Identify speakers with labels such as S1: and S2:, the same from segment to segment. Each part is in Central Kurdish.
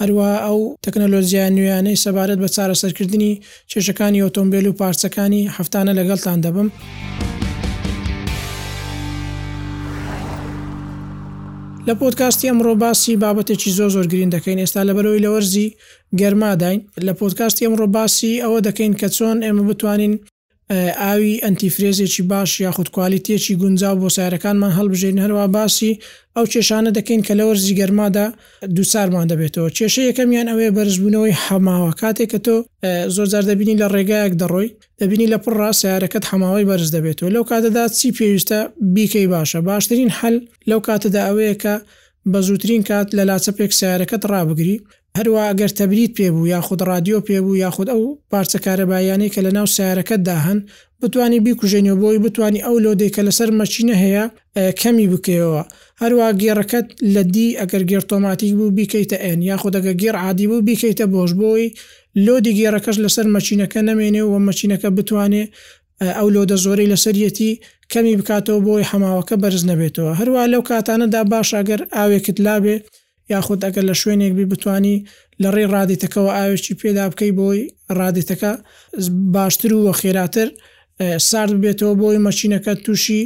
S1: هەروەها ئەو تەکنەلۆجیایە نوێیانەی سەبارەت بە چارەسەرکردنی کێشەکانی ئۆتۆمبێل و پارچەکانی، هەفتانە لەگەڵتان دەبم. لە پۆدکاستی ئەمڕۆ باسی بابەتێکی زۆر زۆر گرین دەکەین ئێستا لەبەرەوەی لە وەرزی گەرماداین لە پۆدکاستی ئەمڕۆ باسی ئەوە دەکەین کە چۆن ئێمە بتوانین ئاوی ئەنتیفرێزێکی باش یاخود کوالیتیەکی گونجاو بۆ سەیارەکانمان هەڵبژێرین، هەروەها باسی ئەو کێشانە دەکەین کە لە وەرزی گەرمادا دووچارمان دەبێتەوە، کێشەی یەکەمیان ئەوەیە بەرزبوونەوەی حەماوە، کاتێک کە تۆ زۆرجار دەبینی لە ڕێگایەک دەڕۆی دەبینی لە پڕڕا سەیارەکەت حەماوەی بەرز دەبێتەوە لەو کاتەدا چی پێویستە بیکەی باشە، باشترین حەل لەو کاتەدا ئەوەیە کە بە زووترین کات لە لاچەپێک سەیارەکەت ڕابگری هەروا ئەگەر تەبرید پێ بوو یاخود ڕادیۆ پێ بوو یاخود ئەو پارچە کارەباییانەی کە لەناو سەیارەکەتدا هەن بتوانی بیکوژێنیەوە بۆ ئەوەی بتوانی ئەو لۆدەی کە لەسەر مەکینە هەیە کەمی بکەیەوە هەروا گێڕەکەت لە دی ئەگەر گێڕ تۆماتیک بوو بیکەیتە ئێن یاخود ئەگەر گێڕ عادی بوو بیکەیتە بۆش بۆ ئەوەی لۆدی گێڕەکەش لەسەر مەکینەکە نەمێنێ و مەکینەکە بتوانێ ئەو لۆدە زۆرەی لەسەریەتی کەمی بکاتەوە بۆ ئەوەی حەماوەکە بەرز نەبێتەوە هەروا لەو کاتانەدا باشە ئەگەر ئاوێکت لابێ یاخود ئەگەر لە شوێنێک بی بتوانی لە ڕێی ڕادێتەکەوە ئاوێکی پێدا بکەی بۆی ڕادێتەکە باشتر و وەخێراتر سارد ببێتەوە بۆی مەچینەکە تووشی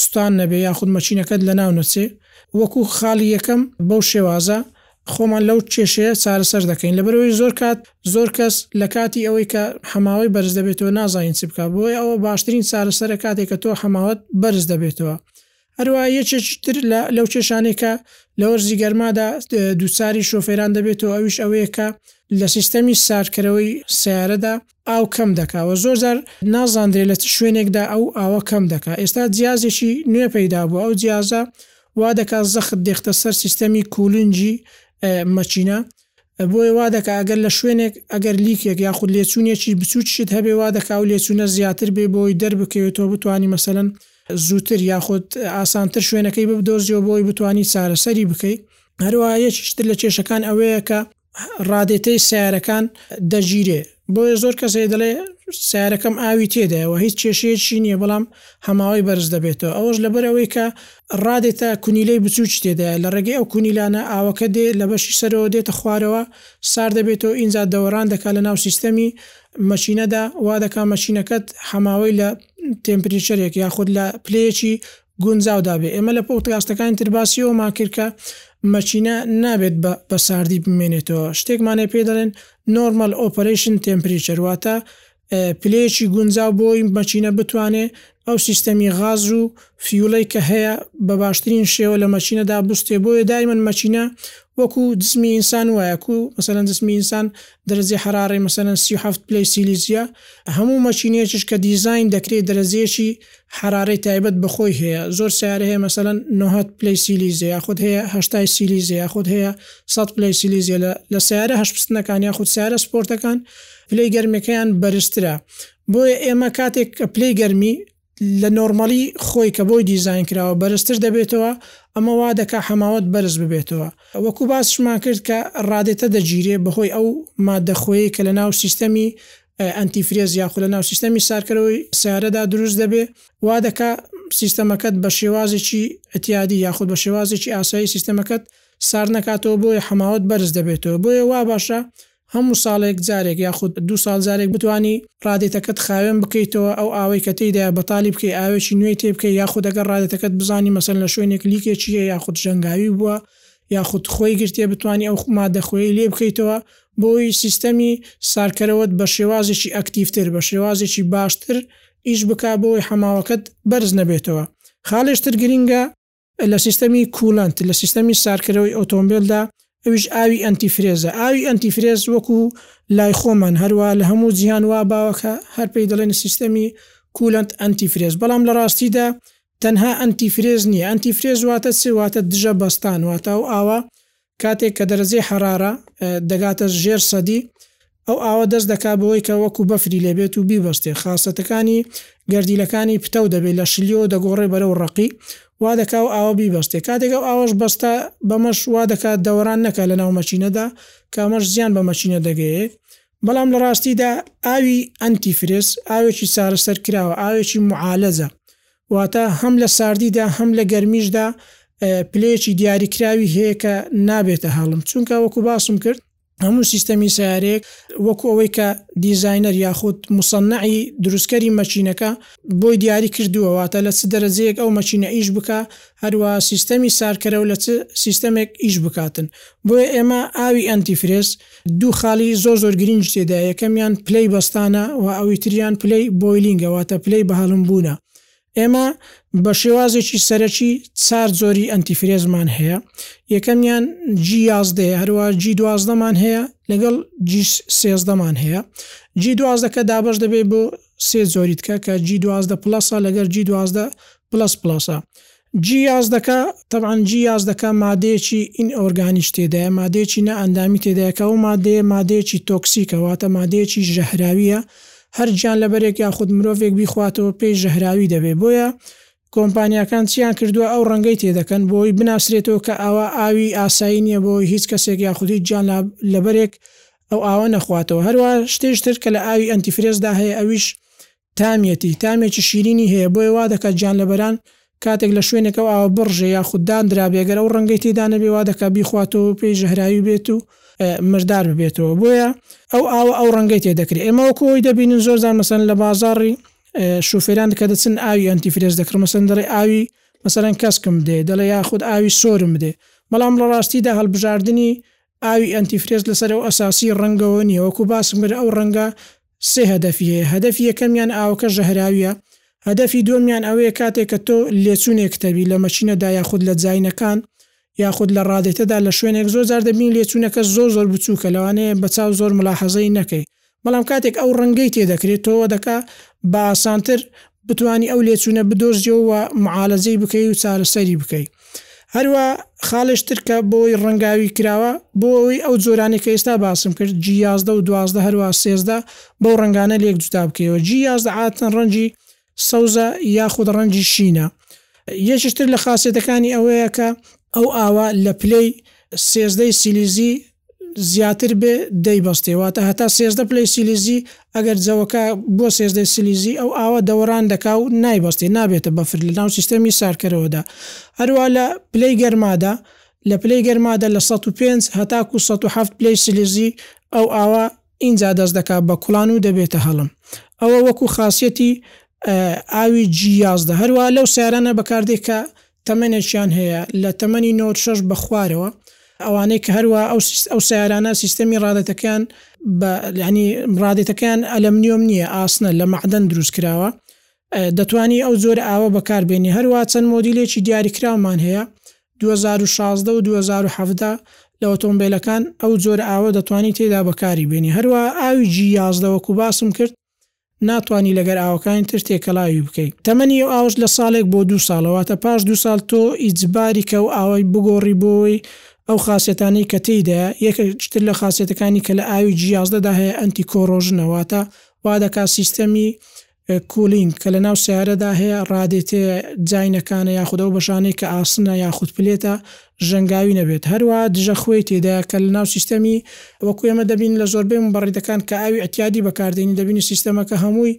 S1: سوتان نەبێ یاخود مەچینەکەت لە ناو نەچێ وەکو خاڵی یەکەم بەو شێوازە خۆمان لەو کێشەیە چارەسەر دەکەین لەبەرەوەی زۆر کات زۆر کەس لە کاتی ئەوەی کە حەماوەی بەرز دەبێتەوە نازانین چ بکا بۆیە ئەوە باشترین چارەسەرە کاتێک کە تۆ حەماوەت بەرز دەبێتەوە هەروەها یەکێکی تر لە لەو کێشانەی کە لە وەرزی گەرمادا دووچاری شۆفێران دەبێتەوە ئەویش ئەوەیە کە لە سیستەمی ساردکەرەوەی سەیارەدا ئاو کەم دەکا و زۆر جار نازاندرێ لە چ شوێنێکدا ئەو ئاوە کەم دەکا ئێستا جیازێکی نوێ پەیدا بووە ئەو جیازە وا دەکا زەخت دێختە سەر سیستەمی کوولنگی مەکینە بۆیە وا دەکا ئەگەر لە شوێنێک ئەگەر لیکێک یاخود لێچوونێکی بچووکیشت هەبێ وا دەکا ئەو لێچوونە زیاتر بێ بۆ ئەوەی دەربکەوێتەوە بتوانی مەسەلەن زووتر یاخود ئاسانتر شوێنەکەی ببدۆزیەوە بۆ ئەوەی بتانی چارەسەری بکەی هەروا یەکیشتر لە کێشەکان ئەوەیە کە ڕادێتەی سیارەکان دەگیرێ بۆیە زۆر کەس هەیە دەڵێ سەیارەکەم ئاوی تێدایە و هیچ کێشەیەکشی نییە بەڵام هەماوەی بەرز دەبێتەوە ئەوەش لەبەر ئەوەی کە ڕادێتە کونیلەی بچووکی تێدایە لە ڕێگەی ئەو کونیلانە ئاوەکە دێ لە بەشی سەرەوە دێتە خوارەوە سارد دەبێتەوە ئینجا دەوەران دەکا لە ناو سیستەمی مەشینەدا وا دەکا مەشینەکەت هەماوەی لە تێمپریچەرێک یاخود لە پلەیەکی گونجاو دابێت ئێمە لە پۆدکاستەکانی تر باسی ئەوەمان کرد کە مەکینە نابێت بە بە ساردی بمێنێتەوە شتێکمان هەیە پێ دەڵێن نۆرمەل ئۆپەرەیشن تێمپریچەر واتە پلەیەکی گونجاو بۆی مەکینە بتوانێ ئەو سیستەمی غاز و فیولەی کە هەیە بە باشترین شێوە لە مەچینەدا بستێ بۆیە دایمەن مەچینە وەکو جسمی ئینسان وایەکو مەسەن جسمی ئینسان دەرەجی حرارڕی مەسەن سی هەفت پلی سیلیزیە هەموو مەچینەیەش کە دیزین دەکرێت دەرەجێکی حەرارەی تایبەت بەخۆی هەیە زۆر سەیارە هەیە مەسەلەن نۆهەد پلەی سیلیزیە یاخود هەیە هەشتای سیلیزیە یاخود هەیە سەد پلەی سیلیزیە لە لە سەیارە هەشپستنەکان یاخود سەیارە سپۆرتەکان پلەی گەرمیەکەیان بەرزترە بۆیە ئێمە کاتێک کە پلەی گەرمی لە نۆرمەلی خۆی کە بۆی دیزاین کراوە بەرزتر دەبێتەوە ئەمە وا دەکا حەماوەت بەرز ببێتەوە وەکو باسشمان کرد کە ڕادێتە دەگیرێ بەهۆی ئەو ماددە خۆیەی کە لە ناو سیستەمی ئەنتی فرێز یاخود لەناو سیستەمی سارکەرەوەی سەیارەدا دروست دەبێت وا دەکا سیستەمەکەت بە شێوازێکی ئتیادی یاخود بە شێوازێکی ئاسایی سیستەمەکەت سارد نەکاتەوە بۆیە حەماوەت بەرز دەبێتەوە بۆیە وا باشە هەموو ساڵێک جارێک یاخود دوو ساڵ جارێک بتوانی ڕادێتەکەت خاوێن بکەیتەوە ئەو ئاوەی کە تێیدایە بەتالی بکەی ئاوێکی نوێی تێ بکەی یاخود ئەگەر ڕادێتەکەت بزانی مەسەلەن لە شوێنێک لیکێکی هەیە یاخود ژەنگاوی بووە یاخود خۆی گرتێ بتوانی ئەو مادە خۆیەی لێ بکەیتەوە بۆی سیستەمی سارکەرەوەت بە شێوازێکی ئەکتیڤتر، بە شێوازێکی باشتر ئیش بکا بۆی حەماوەکەت بەرز نەبێتەوە. خاڵێش تر گرینگە لە سیستەمی کوولەنت، لە سیستەمی سارکەرەوەی ئۆتۆمبێلدا ئەویش ئاوی ئەنتی فرێزە. ئاوی ئەنتی فرێز وەکوو لای خۆمان هەروا لە هەموو جیهان وا باوە کە هەر پێی دەڵێن سیستەمی کوولەنت ئەنتی فرێز بەڵام لە ڕاستیدا تەنها ئەنتی فرێز نییە. ئەنتی فرێز واتە چ؟ واتە دژە بەستان واتە ئەو ئاوە کاتێک کە دەرەجەی حەرارە دەگاتە ژێر سەدی، ئەو ئاوە دەست دەکات بەوەی کە وەکو بەفری لێ بێت و بیبەستێت، خاسەتەکانی گەردیلەکانی پتەو دەبێت لە شلیەوە دەگۆڕێت بەرەو ڕەقی، وا دەکات ئەو ئاوە بیبەستێت، کاتێک ئەو ئاوەش بەستا بەمەش وا دەکات دەوەران نەکات لەناو مەکینەدا کە ئەمەش زیان بە مەکینە دەگەیەێت، بەڵام لە ڕاستیدا ئاوی ئەنتیفرێس ئاوێکی چارەسەر کراوە، ئاوێکی معالەجە واتە هەم لە ساردیدا هەم لە گەرمیشدا پلەیەکی دیاریکراوی هەیە کە نابێتە هەڵم چونکە وەکو باسم کرد هەموو سیستەمی سیارەیەک وەکو ئەوەی کە دیزاینەر یاخود مصنعی دروستکەری مەکینەکە بۆی دیاری کردووە واتە لە چ دەرەجەیەک ئەو مەکینە ئیش بکا هەروا سیستەمی سارکەرەو لە چ سیستەمێک ئیش بکاتن بۆیە ئێمە ئاوی ئەنتی فرێز دوو خاڵی زۆر زۆر گرینگی تێدایە یەکەمیان پلەی بەستانە و ئەوی تریان پلەی بۆیلینگە واتە پلەی بەهەڵم بوونە ئێمە بە شێوازێکی سەرەکی چار جۆری ئەنتیفرێزمان هەیە یەکەمیان جی یازدەیە هەروە جی دوازدەمان هەیە لەگەڵ جی سێزدەمان هەیە جی دوازدەکە دابەش دەبێت بۆ سێ جۆریتکە کە جی دوازدە پلەسە لەگەر جی دوازدە پلس پلاسە جی یازدەکە، تەبعەن جی یازدەکە مادەیەکی ئین ئۆرگانیش تێدایە، مادەیەکی نا ئەندامی تێدایە کە ئەو مادەیە مادەیەکی تۆکسیکە واتە مادەیەکی ژەهراویە هەر گیانلەبەرێک یاخود مرۆڤێک بیخواتەوە پێی ژەهراوی دەبێ بۆیە کۆمپانیاکان چیان کردوە ئەو ڕەنگەی تێدەکەن بۆ ئەوەی بناسرێتەوە کە ئاوا ئاوی ئاسایی نیە بۆ ئەوەی هیچ کەسێک یاخود هیچ گیانلەبەرێک ئەو ئاوە نەخواتەوە هەروەها شتێکی تر کە لە ئاوی ئەنتی فرێزدا هەیە ئەویش تامیەتی، تامێکی شیرینی هەیە، بۆیە وا دەکات گیانلەبەران کاتێک لە شوێنێک ئەو ئاوە بڕژێ یاخود داندرابێ ئەگەر ئەو ڕەنگەی تێدا نەبێ وا دەکات بیخواتەوە و پێی ژەهراوی بێت و مردار ببێتەوە بۆیە ئەو ئاوە ئەو ڕەنگەی تێ دەکرێ ئێمە وەکو ئەوەی دەبینن زۆر جار مەسەن لە بازاڕی شوفێران کە دەچن ئاوی ئەنتی فرێز دەکڕن مەسەن دەڵێ ئاوی مەسەرەن کەسکم دێ دەڵێ یاخود ئاوی سۆرم دێ بەڵام لە ڕاستیدا هەڵبژاردننی ئاوی ئەنتی فرێز لەسەر ئەو ئەساسی ڕەنگەوە نیە وەکو باسم کرد ئەو ڕەنگە سێ هەدەفی هەیە، هەدەفی یەکەمیان ئاوەکە ژەهراویە، هەدەفی دووەمیان ئەوەیە کاتێک کە تۆ لێچوونێکت هەبی لە مەکینەدا یاخود لە جاینەکان یاخود لە ڕادێتەدا لە شوێنێک زۆر جار دەبینی لێچوونەکە زۆر زۆر بچووکە لەوانەیە بە چاو زۆر ملاحەزەی نەکەی بەڵام کاتێک ئەو ڕەنگەی تێدەکرێت تۆوە دەکا بە ئاسانتر بتوانی ئەو لێچوونە بدۆزیەوە و معالەجەی بکەی و چارەسەری بکەی هەروا خاڵێش تر کە بۆی ڕەنگاوی کراوە بۆ ئەوی ئەو جۆرانی کە ئێستا باسم کرد جی یازدە و دوازدە هەروا سێزدە بەو ڕەنگانە لێک جودا بکەیەوە جی یازدە عادەتەن ڕەنجی سەوزە یاخود ڕەنجی شینە یەکیش تر لە خاسێتەکانی ئەوەیە کە ئەو ئاوە لە پلەی سێزدەی سیلیزی زیاتر بێ دەی بەستێ واتە هەتا سێزدە پلەی سیلیزی ئەگەر جەوەکە بوە سێزدەی سلیزی ئەو ئاوە دەوەران دەکا و نای بەستێ نابێتە بەفر لە ناو سیستەمی ساردکەرەوەدا هەروا لە پلەی گەرمادا لە پلەی گەرمادا لە سەد و پێنج هەتاکو سەد و حەفت پلەی سلیزی ئەو ئاوە ئینجا دەست دەکا بە کوڵان و دەبێتە هەڵم ئەوە وەکو خاسیەتی ئاوی جی یازدە هەروا لەو سیارانە بەکاردێ کە تەمەنێکیان هەیە لە تەمەنی نۆد شەش بە خوارەوە ئەوانەی کە هەروا ئەو سیست ئەو سیارانە سیستەمی ڕادەتەکەیان بە یانی ڕادێتەکەیان ئەلەمنیۆم نییە ئاسنە لە مەعدەن دروست کراوە دەتوانی ئەو جۆرە ئاوە بەکاربێنی هەروە چەند مۆدیلێکی دیاریکراومان هەیە 2016 و 2017 لە ئۆتۆمبیلەکان ئەو جۆرە ئاوە دەتوانی تێدا بەکاری بێنی هەروە ئاوی جی یازدە وەکو باسم کرد ناتوانی لەگەر ئاوەکانی تر تێکەلاوی بکەی تەمەنی ئەو ئاوەش لە ساڵێک بۆ دوو ساڵە واتە پاش دوو ساڵ تۆ ئیجباری کە ئەو ئاوەی بگۆڕی بۆی ئەو خاسیەتانەی کە تێیدایە یەکێکش تر لە خاسیەتەکانی کە لە ئاوی جی یازدە دا هەیە ئەنتی کۆڕۆژنە واتە وا دەکا سیستەمی کوولینگ کە لە ناو سەیارەدا هەیە ڕادێتێ جاینەکانە یاخود ئەو بەشانەی کە ئاسنە یاخود پلێتە ژەنگاوی نەبێت، هەروەها دژە خوێی تێدایە کە لە ناو سیستەمی، وەکو ئێمە دەبینین لە زۆربەی مبڕیدەکان کە ئاوی ئیعتیادی بەکار دێنین دەبینین سیستەمەکە هەمووی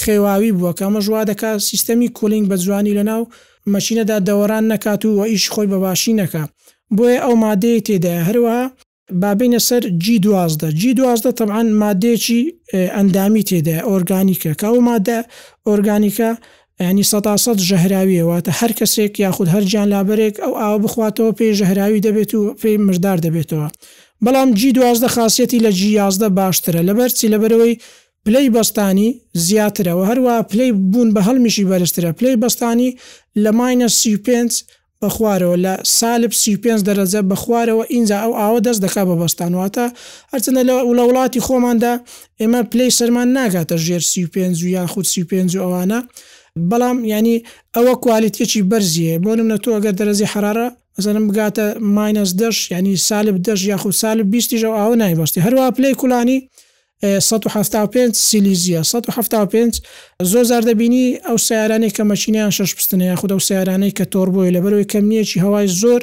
S1: خێواوی بووە کە ئەمەش وا دەکا سیستەمی کوولینگ بە جوانی لە ناو مەشینەدا دەوەران نەکات و و ئیشی خۆی بە باشی نەکا بۆیە ئەو مادەیە تێدایە هەروەها با بێینە سەر جی دوازدە. جی دوازدە تەبعەن ماددەیەکی ئەندامی تێدایە، ئۆرگانیکە، کە ئەو ماددە ئۆرگانیکە یانی سەدا سەد ژەهراوییە، واتە هەر کەسێک یاخود هەر گیانلابەرێک ئەو ئاوە بخواتەوە پێی ژەهراوی دەبێت و پێی مردار دەبێتەوە. بەڵام جی دوازدە خاسیەتی لە جی یازدە باشترە، لەبەرچی؟ لەبەرئەوەی پلەی بەستانی زیاترە و هەروەها پلەی بوون بە هەڵمیشی بەرزترە، پلەی بەستانی لە ماینەس سی و پێنج بە خوارەوە لە، سالب سی و پێنج دەرەجە، بە خوارەوە ئینجا ئەو ئاوە دەست دەکات بە بەستان واتە هەرچەندە لە لە وڵاتی خۆماندا ئێمە پلەی سەرمان ناگاتە ژێر سی و پێنج و یان خود سی و پێنج و ئەوانە بەڵام یانی ئەوە کوالیتیەکی بەرزی هەیە بۆ نمونە تۆ گەر دەرەجەی حەرارە مەسەلەن بگاتە ماینەس دەش یانی سالب دەش یاخود سالب بیستیش ئەو ئاوە نایبەستێ هەروەها پلەی کولانی سەد و حەفتا و پێنج سیلیزیە سەد و حەفتا و پێنج زۆر جار دەبینی ئەو سەیارانەی کە مەکینەیان شەش پستنە یاخود ئەو سەیارانەی کە تۆربۆیە لەبەرئەوەی کەمییەکی هەوای زۆر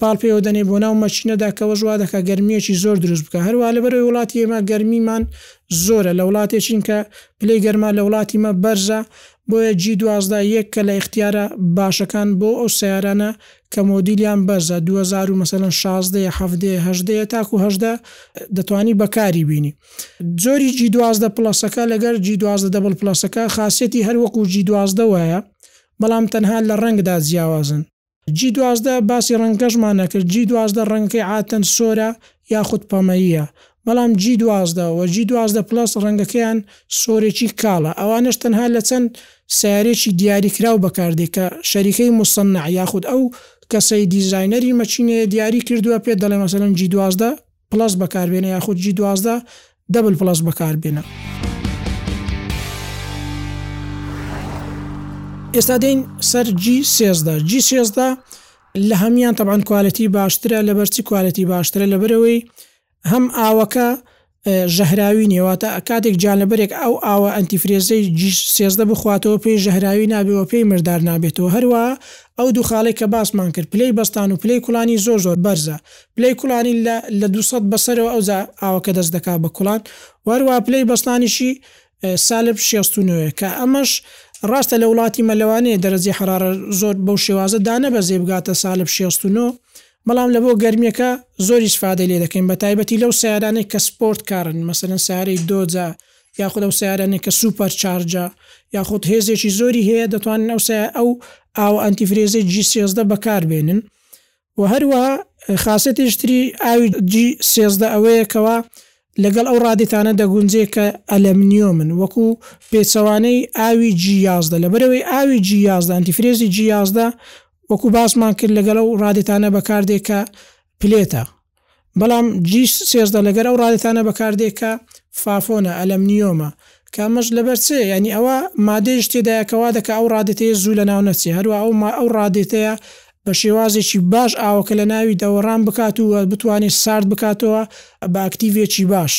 S1: پاڵ پێوە دەنێ بۆ ناو مەکینەدا کەوەش وا دەکا گەرمییەکی زۆر دروست بکا هەروەها لەبەرئەوەی وڵاتی ئێمە گەرمیمان زۆرە لە وڵاتێکین کە پلەی گەرما لە وڵاتی مە بەرزە بۆیە جی دوازدە یەک کە لە ئیختیارە باشەکان بۆ ئەو سەیارانە کە مۆدیلیان بەرزە دوو هەزار و مەسەلەن شازدە یە حەڤدە یە هەژدە یە تاکو هەژدە دەتوانی بەکاری بینی جۆری جی دوازدە پڵەسەکە لەگەر جی دوازدە دەبڵ پڵەسەکە خاسیەتی هەر وەکو جی دوازدە وایە بەڵام تەنها لە ڕەنگدا جیاوازن جی دوازدە باسی ڕەنگەشمان نەکرد جی دوازدە ڕەنگەکەی عادەتەن سۆرە یاخود پەمەییە، بەڵام جی دوازدە و جی دوازدە پڵەس ڕەنگەکەیان سۆرێکی کاڵە، ئەوانەش تەنها لە چەند سەیارەیەکی دیاریکراو بەکاردێ کە شەریکەی مصنع یاخود ئەو کەسەی دیزاینەری مەکینەیە دیاری کردووە پێت دەڵێ مەسەلەن جی دوازدە پڵەس بەکاربێنە یاخود جی دوازدە دەبل پڵەس بەکاربێنە. ئێستا دێین سەر جی سێزدە، جی سێزدە لە هەمیان تەبعەن کوالێتی باشترە لەبەر چی کوالێتی باشترە لەبەرەوەی هەم ئاوەکە ژەهراوی نیە واتە کاتێک گیانلەبەرێک ئەو ئاوە ئەنتیفرێزەی جی سێزدە بخواتەوە پێی ژەهراوی نابێ وە پێی مردار نابێتەوە هەروا ئەو دوو خاڵەی کە باسمان کرد پلەی بەستان و پلەی کوڵانی زۆر زۆر بەرزە پلەی کوڵانی لە لە دوو سەد بەسەرەوە ئەوجا ئاوەکە دەست دەکا بە کوڵان وە هەروا پلەی بەستانیشی سالب شێست و نۆ کە ئەمەش ڕاستە لە وڵاتی مە لەوانەیە دەرەجەی حەرارە زۆر بەو شێوازە دانەبەزێ بگاتە سالب شێست و نۆ بەڵام لە بۆ گەرمیەکە زۆر ئیسفادەی لێ دەکەین بە تایبەتی لەو سیارانەی کە سپۆرت کارن مەسەلەن سیارەی دۆجە یاخود ئەو سیارانەی کە سوپەر چارجە یاخود هێزێکی زۆری هەیە دەتوانن ئەو سیا ئەو ئاوە ئەنتیفرێزەی جی سێزدە بەکاربێنن وە هەروەها خاسێتێکی تری ئاوی جی سێزدە ئەوەیە کەوا لەگەڵ ئەو ڕادێتانە دەگونجێ کە ئەلەمنیۆمن وەکو پێچەوانەی ئاوی جی یازدە لەبەرئەوەی ئاوی جی یازدە ئەنتیفرێزی جی یازدە وەکو باسمان کرد لەگەڵ ئەو ڕادێتانە بەکاردێ کە پلێتە بەڵام جی سێزدە لەگەر ئەو ڕادەتانە بەکاردێ کە فافۆنە، ئەلەمنیۆمە، کە ئەمەش لەبەر چ؟ یانی ئەوە مادەیش تێدایە کە وا دەکا ئەو ڕادەتەیە زوو لەناو نەچێ، هەروا ئەو ما ئەو ڕادەتەیە بە شێوازێکی باش ئاوەکە لە ناوی دەوەڕان بکات و بتوانێ سارد بکاتەوە بە ئەکتیڤێکی باش.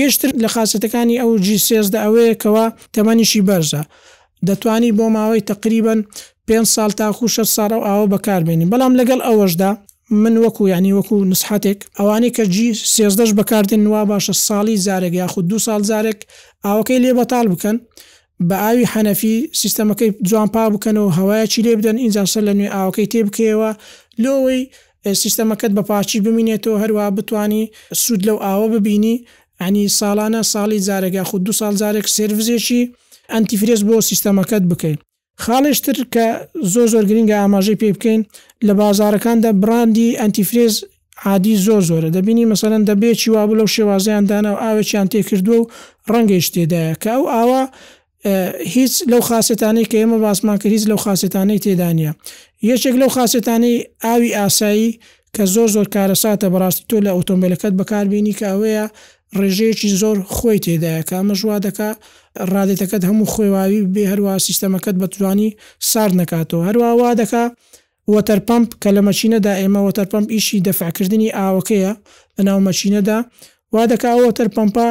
S1: یش تر لە خاسێتەکانی ئەو جی سێزدە ئەوەیە کەوا تەمەنیشی بەرزە. دەتوانی بۆ ماوەی تەقریبەن پێنج ساڵ تاکوو شەش ساڵ ئەو ئاوە بەکار بێنی بەڵام لەگەڵ ئەوەشدا من وەکوو یانی وەکوو نسحەتێک ئەوانەی کە جی سێزدەش بەکار دێنن وا باشە ساڵی جارێک یاخوود دوو ساڵ جارێک ئاوەکەی لێ بەتاڵ بکەن بە ئاوی حەنەفی سیستەمەکەی جوان پاک بکەنەوە هەوایەکی لێ بدەن ئینجا سەر لە نوێ ئاوەکەی تێ بکەیەوە لۆ ئەوەی سیستەمەکەت بە پاکی بمینێتەوە هەروەها بتوانی سود لەو ئاوە ببینی یانی ساڵانە ساڵی جارێک یاخود دوو ساڵ جارێک سێرڤزێکی ئەنتی فرێز بۆ سیستەمەکەت بکەی خاڵێش تر کە زۆر زۆر گرینگە ئاماژەی پێ بکەین لە بازارەکاندا بڕاندی ئەنتی فرێز عادی زۆر زۆرە دەبینی مەسەلەن دەبێکی وابوو لەو شێوازیان داناو ئاوێکیان تێکردووە و ڕەنگەیش تێدایە کە ئەو ئاوە هیچ لەو خاسێتانەی کە ئێمە باسمان کرد هیچ لەو خاسێتانەی تێدا نییە یەکێک لەو خاسێتانەی ئاوی ئاسایی کە زۆر زۆر کارەساتە بەڕاستی تۆ لە ئۆتۆمبیلەکەت بەکاربیێنی کە ئەوەیە ڕێژەیەکی زۆر خۆی تێدایەکە ئەمە ژوا دەکا ڕادێتەکەت هەموو خۆێواوی بێ هەروە سیستەمەکەت بەتوانی سارد نکاتەوە هەروەوا دەکا وۆتەر پەمپ کە لە مەکینەدا ئێمە وۆتەر پەمپ ئیشی دەفع کردنی ئاوەکەیە لە ناو مەکینەدا وا دەکا ئەو وۆتەر پەمپە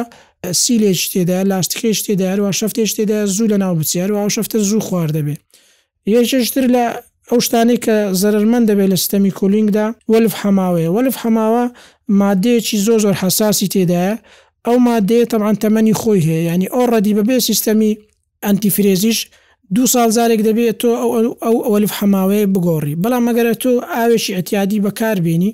S1: سیلێکی تێدایە لاستکێکی تێدایە هەروەها شەفتێکی تێدایە زوو لە ناو بچێ هەروەها ئەو شەفتە زوو خوار دەبێ یەکێکی تر لە ئەو شتانەی کە زەرەرمەند دەبێت لە سیستەمی کوولینگدا وەلف حەماوەیە وەلف حەماوە مادەیەکی زۆر زۆر حەساسی تێدایە ئەو مادەیە تەبعەن تەمەنی خۆی هەیە یانی ئۆڕەدی بەبێ سیستەمی ئەنتی فرێزیش دوو ساڵ جارێک دەبێ تۆ ئەو ئەوەلف حەماوەیە بگۆڕی بەڵام ئەگەر تۆ ئاوێکی ئەتیادی بەکار بێنی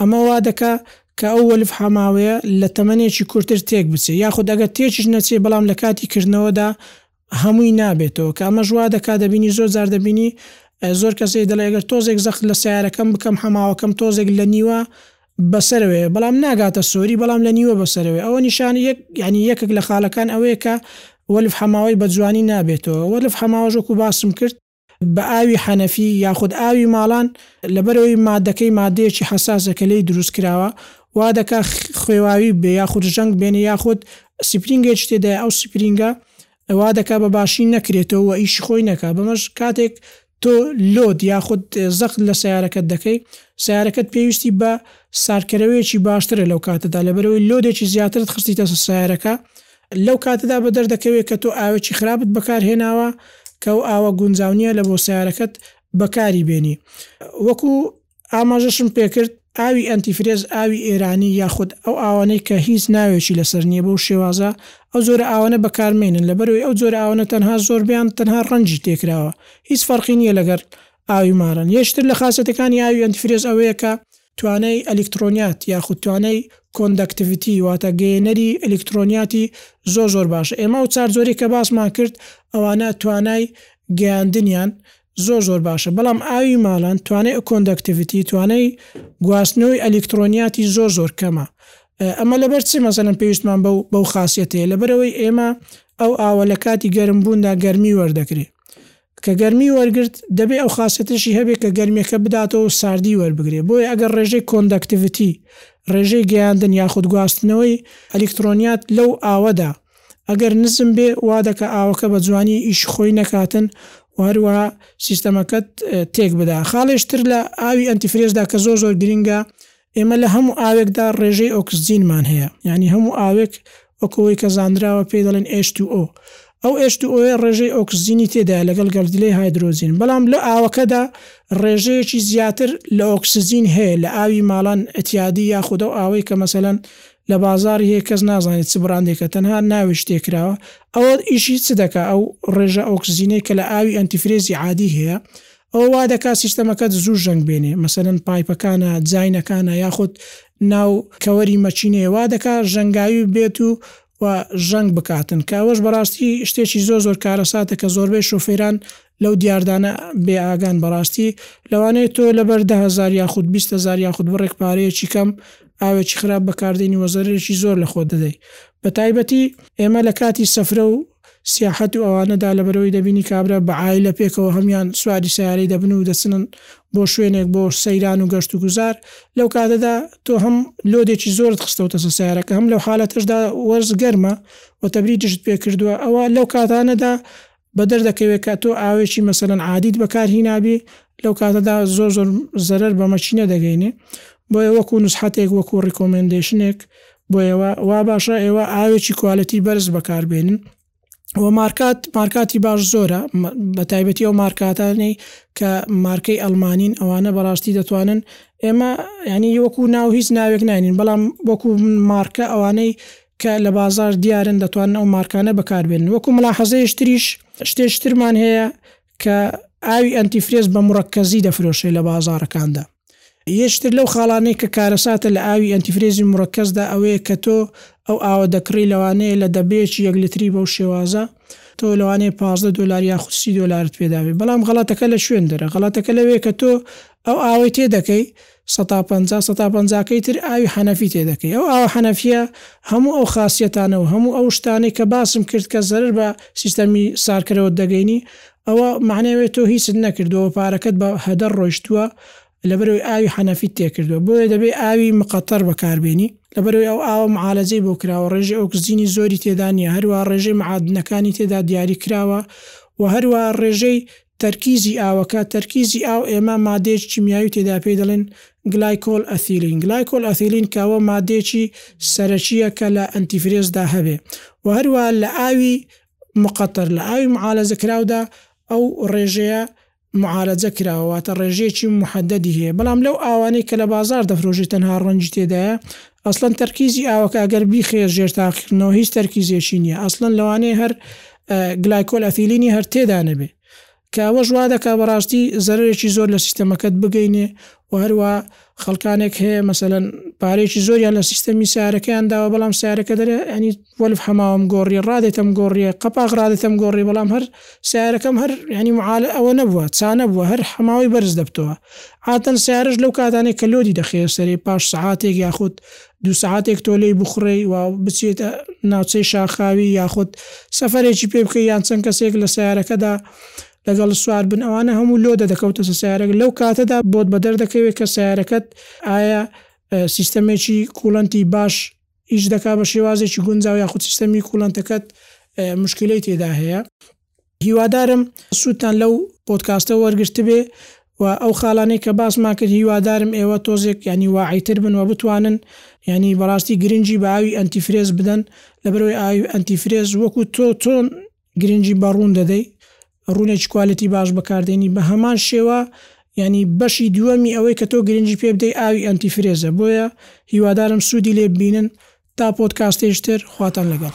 S1: ئەمە وا دەکا کە ئەو وەلف حەماوەیە لە تەمەنێکی کورتر تێک بچێ یاخود ئەگەر تێکیش نەچێ بەڵام لە کاتی کردنەوەدا هەمووی نابێتەوە کە ئەمەش وا دەکا دەبینی زۆر جار دەبینی زۆر کەسێ دەڵێ ئەگەر تۆزێک زەخت لە سیارەکەم بکەم حەماوەکەم تۆزێک لە نیوە بەسەرەوەیە بەڵام ناگاتە سۆری بەڵام لە نیوە بەسەرەوەیە ئەوە نیشان یەک یانی یەکەک لە خالەکان ئەوەیە کە وەلف حەماوەی بە جوانی نابێتەوە وەلف حەماوەش وەکو باسم کرد بە ئاوی حەنەفی یاخود ئاوی ماڵان لەبەرئەوەی مادەکەی مادەیەکی حەساسە کە لێی دروست کراوە وا دەکا خوێواوی بێ یاخود ژەنگ بێنێ یاخود سپرینگێکی تێدایە ئەو سپرینگە وا دەکا بە باشی نەکرێتەوە و ئیشی خۆی نەکا، بەمەش کاتێک تۆ لۆد یاخود زەخت لە سەیارەکەت دەکەی، سەیارەکەت پێویستی بە سارکەرەوەیەکی باشترە لەو کاتەدا، لەبەرئەوەی لۆدێکی زیاترت خستیتە سەر سەیارەکە، لەو کاتەدا بە دەردەکەوێت کە تۆ ئاوێکی خراپت بەکار هێناوە کە ئەو ئاوە گونجاو نییە لە بۆ سەیارەکەت بەکاری بێنی وەکو ئاماژەشم پێکرد، ئاوی ئەنتیفرێز ئاوی ئێرانی یاخود ئەو ئاوانەی کە هیچ ناوێکی لەسەر نییە بەو شێوازە ئەو جۆرە ئاوانە بەکارمێنن لەبەرئەوەی ئەو جۆرە ئاوانە تەنها زۆربەیان تەنها ڕەنگی تێکراوە هیچ فەرقی نییە لەگەر ئاوی مارن یەکیتر لە خاسیەتەکانی ئاوی ئەنتیفرێز ئەوەیە کە توانای ئەلیکترۆنیات یاخود توانای کۆندەکتڤتی واتە گەیەنەری ئەلیکترۆنیاتی زۆر زۆر باشە ئێمە ئەو چارجۆری کە باسمان کرد ئەوانە توانای گەیاندنیان زۆر زۆر باشە بەڵام ئاوی مالان توانای ئکۆندەکتڤتی توانای گواستنەوەی ئەلیکترۆنیاتی زۆر زۆر کەمە ئەمە لەبەر چ مەسەلەن پێویستمان بەو بەو خاصەتەیە لەبەرەوەی ئێمە ئەو ئاوە لە کاتی گەرم بووندا گەرمی وەردەگرێ کە گەرمی وەرگرت دەبێ ئەو خاصەتەشی هەبێ کە گەرمیەکە بداتەوە ساردی وەربگرێ بۆیە ئەگەر ڕێژەی کۆندەکتڤتی ڕێژەی گەیاندن یاخود گواستنەوەی ئەلیکترۆنیات لەو ئاوەدا ئەگەر نزم بێ وادەکا ئاوەکە بە جوانی ئیشی خۆی نەکاتن و هەروەها سیستەمەکەت تێک بدا. خاڵێش تر لە ئاوی ئەنتی فرێزدا کە زۆر زۆر گرینگە ئێمە لە هەموو ئاوێکدا ڕێژەی ئۆکسجینمان هەیە یانی هەموو ئاوێک وەکو ئەوەی کە زانراوە پێی دەڵێن H2O ئەو H2O یە ڕێژەی ئۆکسجینی تێدایە لەگەڵ گەردیلەی هایدرۆجین بەڵام لە ئاوەکەدا ڕێژەیەکی زیاتر لە ئۆکسجین هەیە لە ئاوی ماڵان ئەتیادی یاخود ئەو ئاوەی کە مەسەلەن لە بازاری هەیە کەس نازانێت چ بڕاندێکە تەنها ناوێ شتێ کراوە ئەوە ئیشی چ دەکا ئەو ڕێژە ئۆکسجینەی کە لە ئاوی ئەنتیفرێزی عادی هەیە ئەوە وا دەکا سیستەمەکەت زوو ژەنگ بێنێ مەسەلەن پایپەکانە جاینەکانە یاخود ناو کەوەری مەکینەیە وا دەکا ژەنگاوی بێت و و ژەنگ بکاتن کە ئەوەش بەڕاستی شتێکی زۆر زۆر کارەساتە کە زۆربەی شۆفێران لەو دیاردانە بێ ئاگان بەڕاستی لەوانەیە تۆ لەبەر دە هەزار یاخود بیست هەزار یاخود بڕێک پارەیەکی کەم ئاوێکی خراپ بەکاردێنی وە زەرەرێکی زۆر لە خۆت دەدەی بە تایبەتی ئێمە لە کاتی سەفرە و سیاحەت و ئەوانەدا لەبەرئەوەی دەبینی کابرا بە عایلە پێکەوە هەموان سواری سەیارەی دەبن و دەچنن بۆ شوێنێک بۆ سەیران و گەشت و گوزار لەو کاتەدا تۆ هەم لۆدێکی زۆرت خستەوتە سە سەیارەکە هەم لەو حالەتەشدا وەرز گەرمە و تەبریدشت پێ کردوە ئەوە لەو کاتانەدا بەدەردەکەوێت کە تۆ ئاوێکی مەسەلەن عادیت بەکارهینابی لەو کاتەدا زۆر زۆر زەرەر بە مەکینە دەگەینێ بۆیە وەکو نسحەتێک وەکو ڕیکۆمێندەیشنێک بۆ ئێوە وا باشە ئێوە ئاوێکی کوالێتی بەرز بەکاربێنن وە مارکات مارکاتی باش زۆرە بە تایبەتی ئەو مارکاتانەی کە مارکەی ئەلمانین ئەوانە بەڕاستی دەتوانن ئێمە ینی وەکو ناو هیچ ناوێک ناینین بەڵام وەکو مارکە ئەوانەی کە لە بازاڕ دیارن دەتوانن ئەو مارکانە بەکاربێنن وەکو ملاحەزەیش تریش شتێش ترمان هەیە کە ئاوی ئەنتی فرێز بە مڕەکەزی دەفرۆشێ لە بازاڕەکاندا یەکتر لەو خاڵانەی کە کارەساتە لە ئاوی ئەنتی فرێزی مڕەکەزدا ئەوەیە کە تۆ ئەو ئاوە دەکڕی لەوانەیە لە دەبەیەکی یەک لتری بەو شێوازە تۆ لەوانەیە پازدە دۆلار یاخود سی دۆلارت پێدابێ بەڵام غەڵەتەکە لە شوێندەرە غەڵەتەکە لەوەیە کە تۆ ئەو ئاوەی تێدەکەی سەتا پەنجا سەتا پەنجاکەی تر ئاوی حەنەفی تێدەکەی ئەو ئاوە حەنەفیە هەموو ئەو خاسیەتانە و هەموو ئەو شتانەی کە باسم کرد کە زەرەر بە سیستەمی سارکەرەوەت دەگەینی ئەوە مەعنای ئەوەیە تۆ هیچت نەکردوە و پارەکەت بە هەدەر ڕۆیشتوە لەبەرئەوەی ئاوی حەنەفیت تێکردوە بۆیە دەبێ ئاوی مقەتەر بەکاربێنی لەبەرئەوەی ئەو ئاوە معالەجەی بۆ کراوە ڕێژەی ئۆکسجینی زۆری تێدا نیە هەروەها ڕێژەی معادنەکانی تێدا دیاری کراوە و هەروەها ڕێژەی تەرکیزی ئاوەکە، تەرکیزی ئاو ئێمە ماددەیەکی کیمیاوی تێدا پێی دەڵێن گلایکۆل ئەثیلین، Glycol Ethylene، کە ئەوە ماددەیەکی سەرەکییە کە لە ئەنتیفرێزدا هەبێ و هەروا لە ئاوی مقەتەر، لە ئاوی معالەجەکراودا ئەو ڕێژەیە معالەجە کراوە، واتە ڕێژەیەکی محەددەدی هەیە، بەڵام لەو ئاوانەی کە لە بازاڕ دەفرۆشرێ تەنها ڕەنگی تێدایە، ئەسڵەن تەرکیزی ئاوەکە ئەگەر بیخرێت ژێر تاقیکردنەوە هیچ تەرکیزێکی نییە ئەسڵەن لەوانەیە هەر گلایکۆل ئەثیلینی هەر تێدا نەبێ کە ئەوەش وا دەکا بەڕاستی زەرەرێکی زۆر لە سیستەمەکەت بگەینێ و هەروە خەڵکانێک هەیە مەسەلەن پارەیەکی زۆریان لە سیستەمی سارەکەیان داوە بەڵام سارەکە دەرێ ئەنی وەلف حەماوەم گۆڕی ڕادێتەم گۆڕیە قەپاق ڕادێتەم گۆڕی بەڵام هەر سەیارەکەم هەر یانی معالە ئەوە نەبووە چا نەبووە هەر حەماوەی بەرز دەبتەوە عادەتەن سەیارەش لەو کاتانەی کە لۆدی دەخەیە سەرێ پاش سەعاتێک یاخود دوو سەعاتێک تۆ لێی بخوڕێی و بچێتە ناوچەی شاخاوی یاخود سەفەرێکی پێ بکەی یان چەند کەسێک لە سەیارەکەدا لەگەڵ سوار بن ئەوانە هەموو لۆدە دەکەوتە سەر سەیارەکە لەو کاتەدا بۆت بەدەردەکەوێت کە سەیارەکەت ئایا سیستەمێکی کوڵەنتی باش ئیش دەکات بە شێوازێکی گونجاو یاخود سیستەمی کوڵەنتەکەت مشکیلەی تێدا هەیە هیوادارم سوودتان لەو پۆدکاستە وەرگرتبێ و ئەو خاڵانەی کە باسمان کرد هیوادارم ئێوە تۆزێک یعنی واعیتر بن و بتوانن یعنی بەڕاستی گرنگی بە ئاوی ئەنتیفرێز بدەن لەبەرەوەی ئاوی ئەنتیفرێز وەکو تۆ چۆن گرنگی بە ڕوون دەدەی ڕوونێکی کوالێتی باش بەکاردێنی بە هەمان شێوە ینی بەشی دووەمی ئەوەی کە تۆ گرنگی پێ بدەی ئاوی ئەنتی فرێزە بۆیە هیوادارم سوودی لێ ببینن تا پۆتکاستێشتر خواتان لەگەڵ